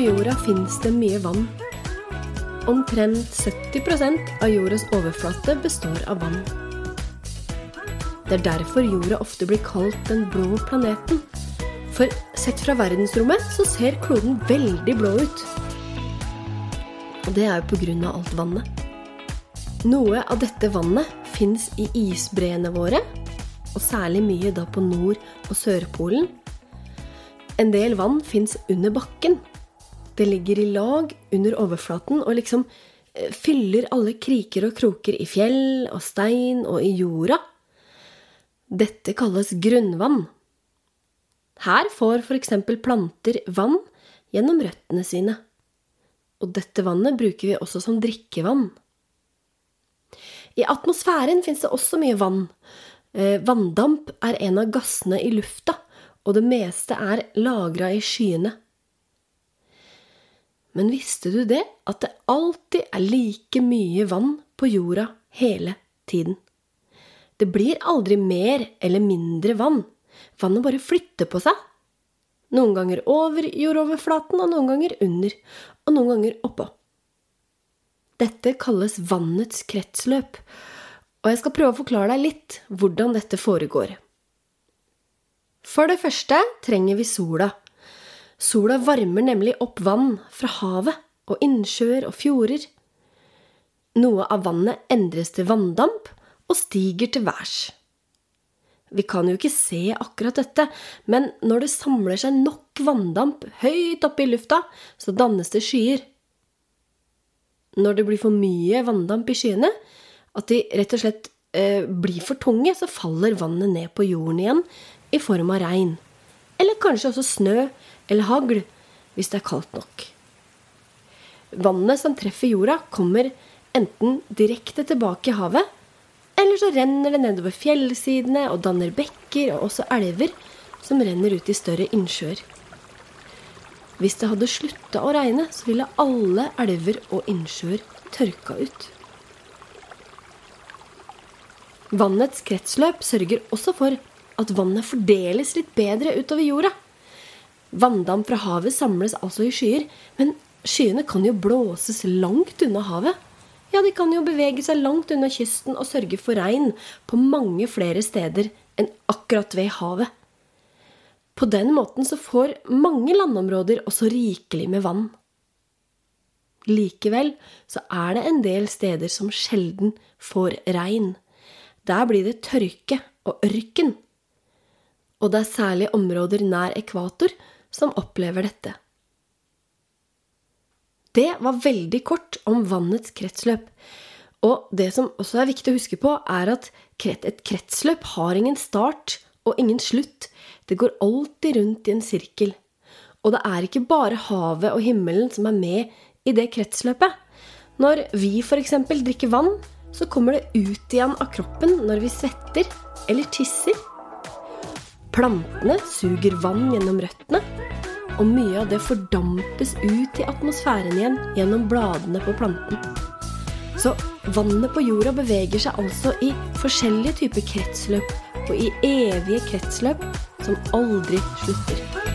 jorda fins det mye vann. Omtrent 70% av jordas overflate består av vann. Det er derfor jorda ofte blir kalt den blå planeten. For sett fra verdensrommet så ser kloden veldig blå ut. Og det er jo på grunn av alt vannet. Noe av dette vannet fins i isbreene våre, og særlig mye da på Nord- og Sørpolen. En del vann fins under bakken. Det ligger i lag under overflaten og liksom eh, fyller alle kriker og kroker i fjell og stein og i jorda. Dette kalles grunnvann. Her får f.eks. planter vann gjennom røttene sine. Og dette vannet bruker vi også som drikkevann. I atmosfæren fins det også mye vann. Eh, vanndamp er en av gassene i lufta, og det meste er lagra i skyene. Men visste du det, at det alltid er like mye vann på jorda hele tiden? Det blir aldri mer eller mindre vann. Vannet bare flytter på seg. Noen ganger over jordoverflaten, og noen ganger under, og noen ganger oppå. Dette kalles vannets kretsløp, og jeg skal prøve å forklare deg litt hvordan dette foregår. For det første trenger vi sola. Sola varmer nemlig opp vann fra havet og innsjøer og fjorder. Noe av vannet endres til vanndamp og stiger til værs. Vi kan jo ikke se akkurat dette, men når det samler seg nok vanndamp høyt oppe i lufta, så dannes det skyer. Når det blir for mye vanndamp i skyene, at de rett og slett eh, blir for tunge, så faller vannet ned på jorden igjen i form av regn. Eller kanskje også snø eller hagl, hvis det er kaldt nok. Vannet som treffer jorda, kommer enten direkte tilbake i havet, eller så renner det nedover fjellsidene og danner bekker og også elver som renner ut i større innsjøer. Hvis det hadde slutta å regne, så ville alle elver og innsjøer tørka ut. Vannets kretsløp sørger også for at vannet fordeles litt bedre utover jorda. Vanndamp fra havet samles altså i skyer, men skyene kan jo blåses langt unna havet. Ja, de kan jo bevege seg langt unna kysten og sørge for regn på mange flere steder enn akkurat ved havet. På den måten så får mange landområder også rikelig med vann. Likevel så er det en del steder som sjelden får regn. Der blir det tørke og ørken. Og det er særlig områder nær ekvator som opplever dette. Det var veldig kort om vannets kretsløp. Og det som også er viktig å huske på, er at et kretsløp har ingen start og ingen slutt. Det går alltid rundt i en sirkel. Og det er ikke bare havet og himmelen som er med i det kretsløpet. Når vi f.eks. drikker vann, så kommer det ut igjen av kroppen når vi svetter eller tisser. Plantene suger vann gjennom røttene, og mye av det fordampes ut i atmosfæren igjen gjennom bladene på planten. Så vannet på jorda beveger seg altså i forskjellige typer kretsløp, og i evige kretsløp som aldri slutter.